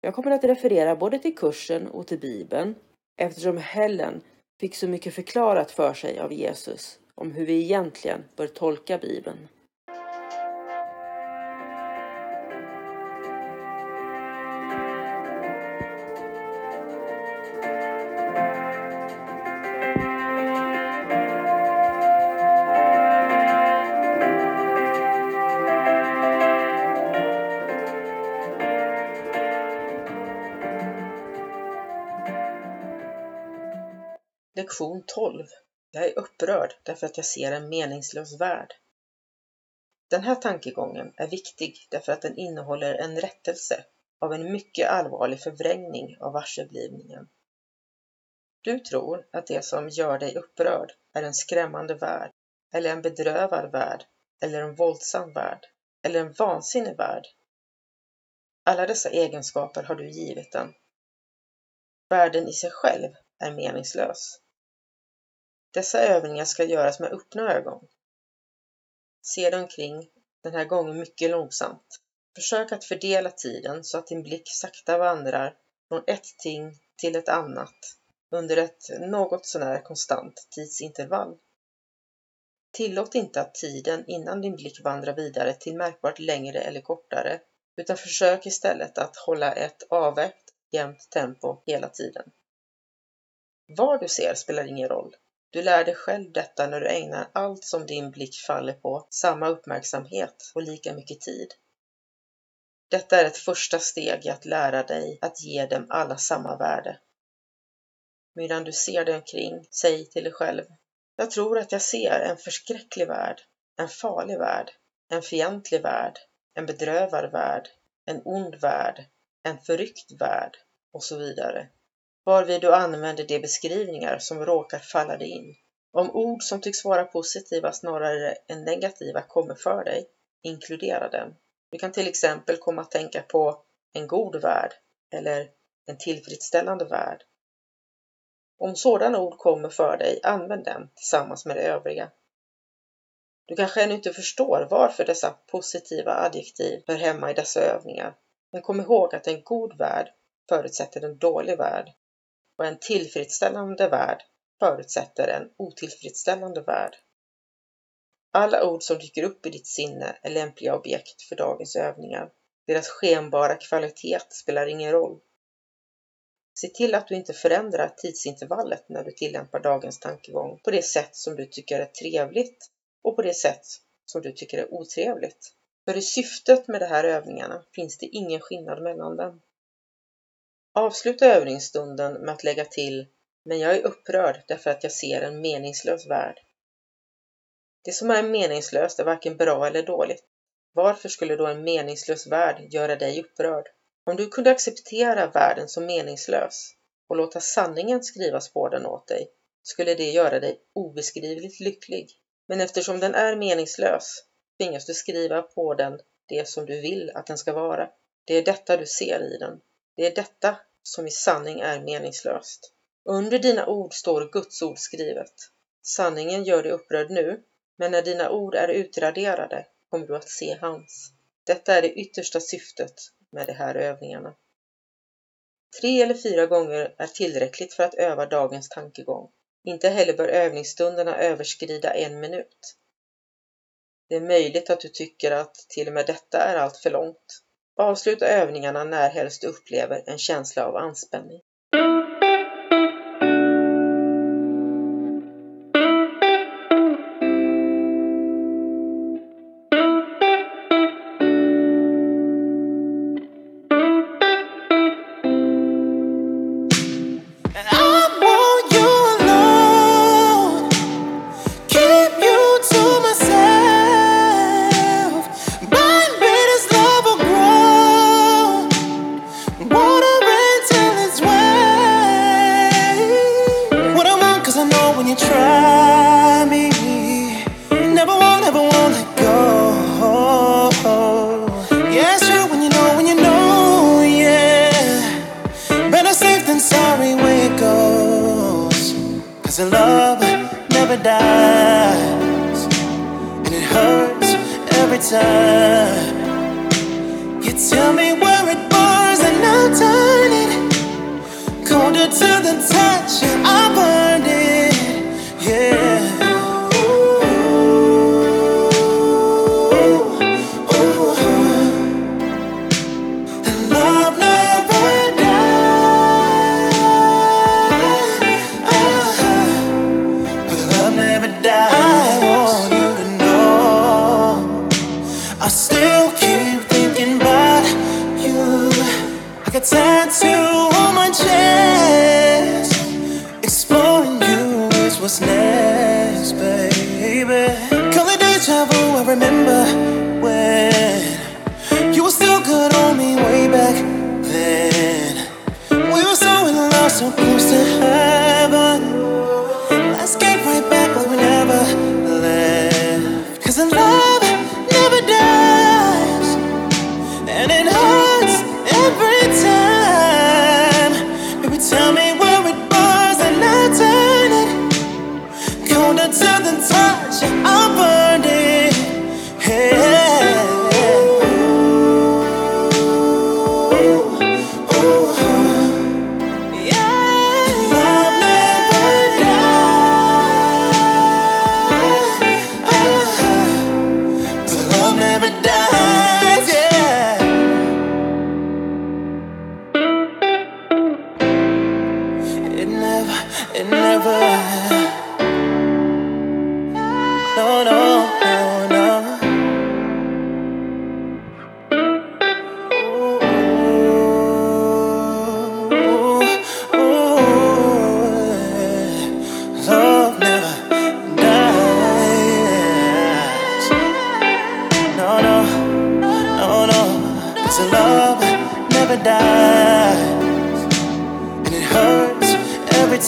Jag kommer att referera både till kursen och till Bibeln eftersom Helen fick så mycket förklarat för sig av Jesus om hur vi egentligen bör tolka Bibeln. Lektion 12. Jag är upprörd därför att jag ser en meningslös värld. Den här tankegången är viktig därför att den innehåller en rättelse av en mycket allvarlig förvrängning av varseblivningen. Du tror att det som gör dig upprörd är en skrämmande värld, eller en bedrövad värld, eller en våldsam värld, eller en vansinnig värld. Alla dessa egenskaper har du givit den. Världen i sig själv är meningslös. Dessa övningar ska göras med öppna ögon. Se dig omkring, den här gången mycket långsamt. Försök att fördela tiden så att din blick sakta vandrar från ett ting till ett annat under ett något sånär konstant tidsintervall. Tillåt inte att tiden innan din blick vandrar vidare till märkbart längre eller kortare, utan försök istället att hålla ett avvägt, jämnt tempo hela tiden. Vad du ser spelar ingen roll. Du lär dig själv detta när du ägnar allt som din blick faller på samma uppmärksamhet och lika mycket tid. Detta är ett första steg i att lära dig att ge dem alla samma värde. Medan du ser dig omkring, säg till dig själv Jag tror att jag ser en förskräcklig värld, en farlig värld, en fientlig värld, en bedrövad värld, en ond värld, en förryckt värld och så vidare varvid du använder de beskrivningar som råkar falla dig in. Om ord som tycks vara positiva snarare än negativa kommer för dig, inkludera dem. Du kan till exempel komma att tänka på en god värld eller en tillfredsställande värld. Om sådana ord kommer för dig, använd dem tillsammans med de övriga. Du kanske ännu inte förstår varför dessa positiva adjektiv hör hemma i dessa övningar, men kom ihåg att en god värld förutsätter en dålig värld och en tillfredsställande värld förutsätter en otillfredsställande värld. Alla ord som dyker upp i ditt sinne är lämpliga objekt för dagens övningar. Deras skenbara kvalitet spelar ingen roll. Se till att du inte förändrar tidsintervallet när du tillämpar dagens tankegång på det sätt som du tycker är trevligt och på det sätt som du tycker är otrevligt. För i syftet med de här övningarna finns det ingen skillnad mellan dem. Avsluta övningsstunden med att lägga till “men jag är upprörd därför att jag ser en meningslös värld”. Det som är meningslöst är varken bra eller dåligt. Varför skulle då en meningslös värld göra dig upprörd? Om du kunde acceptera världen som meningslös och låta sanningen skrivas på den åt dig, skulle det göra dig obeskrivligt lycklig. Men eftersom den är meningslös tvingas du skriva på den det som du vill att den ska vara. Det är detta du ser i den. Det är detta som i sanning är meningslöst. Under dina ord står Guds ord skrivet. Sanningen gör dig upprörd nu, men när dina ord är utraderade kommer du att se hans. Detta är det yttersta syftet med de här övningarna. Tre eller fyra gånger är tillräckligt för att öva dagens tankegång. Inte heller bör övningsstunderna överskrida en minut. Det är möjligt att du tycker att till och med detta är allt för långt. Avsluta övningarna närhelst du upplever en känsla av anspänning. every time. You tell me where it burns and I'll turn it colder to the touch. I burn. remember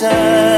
time.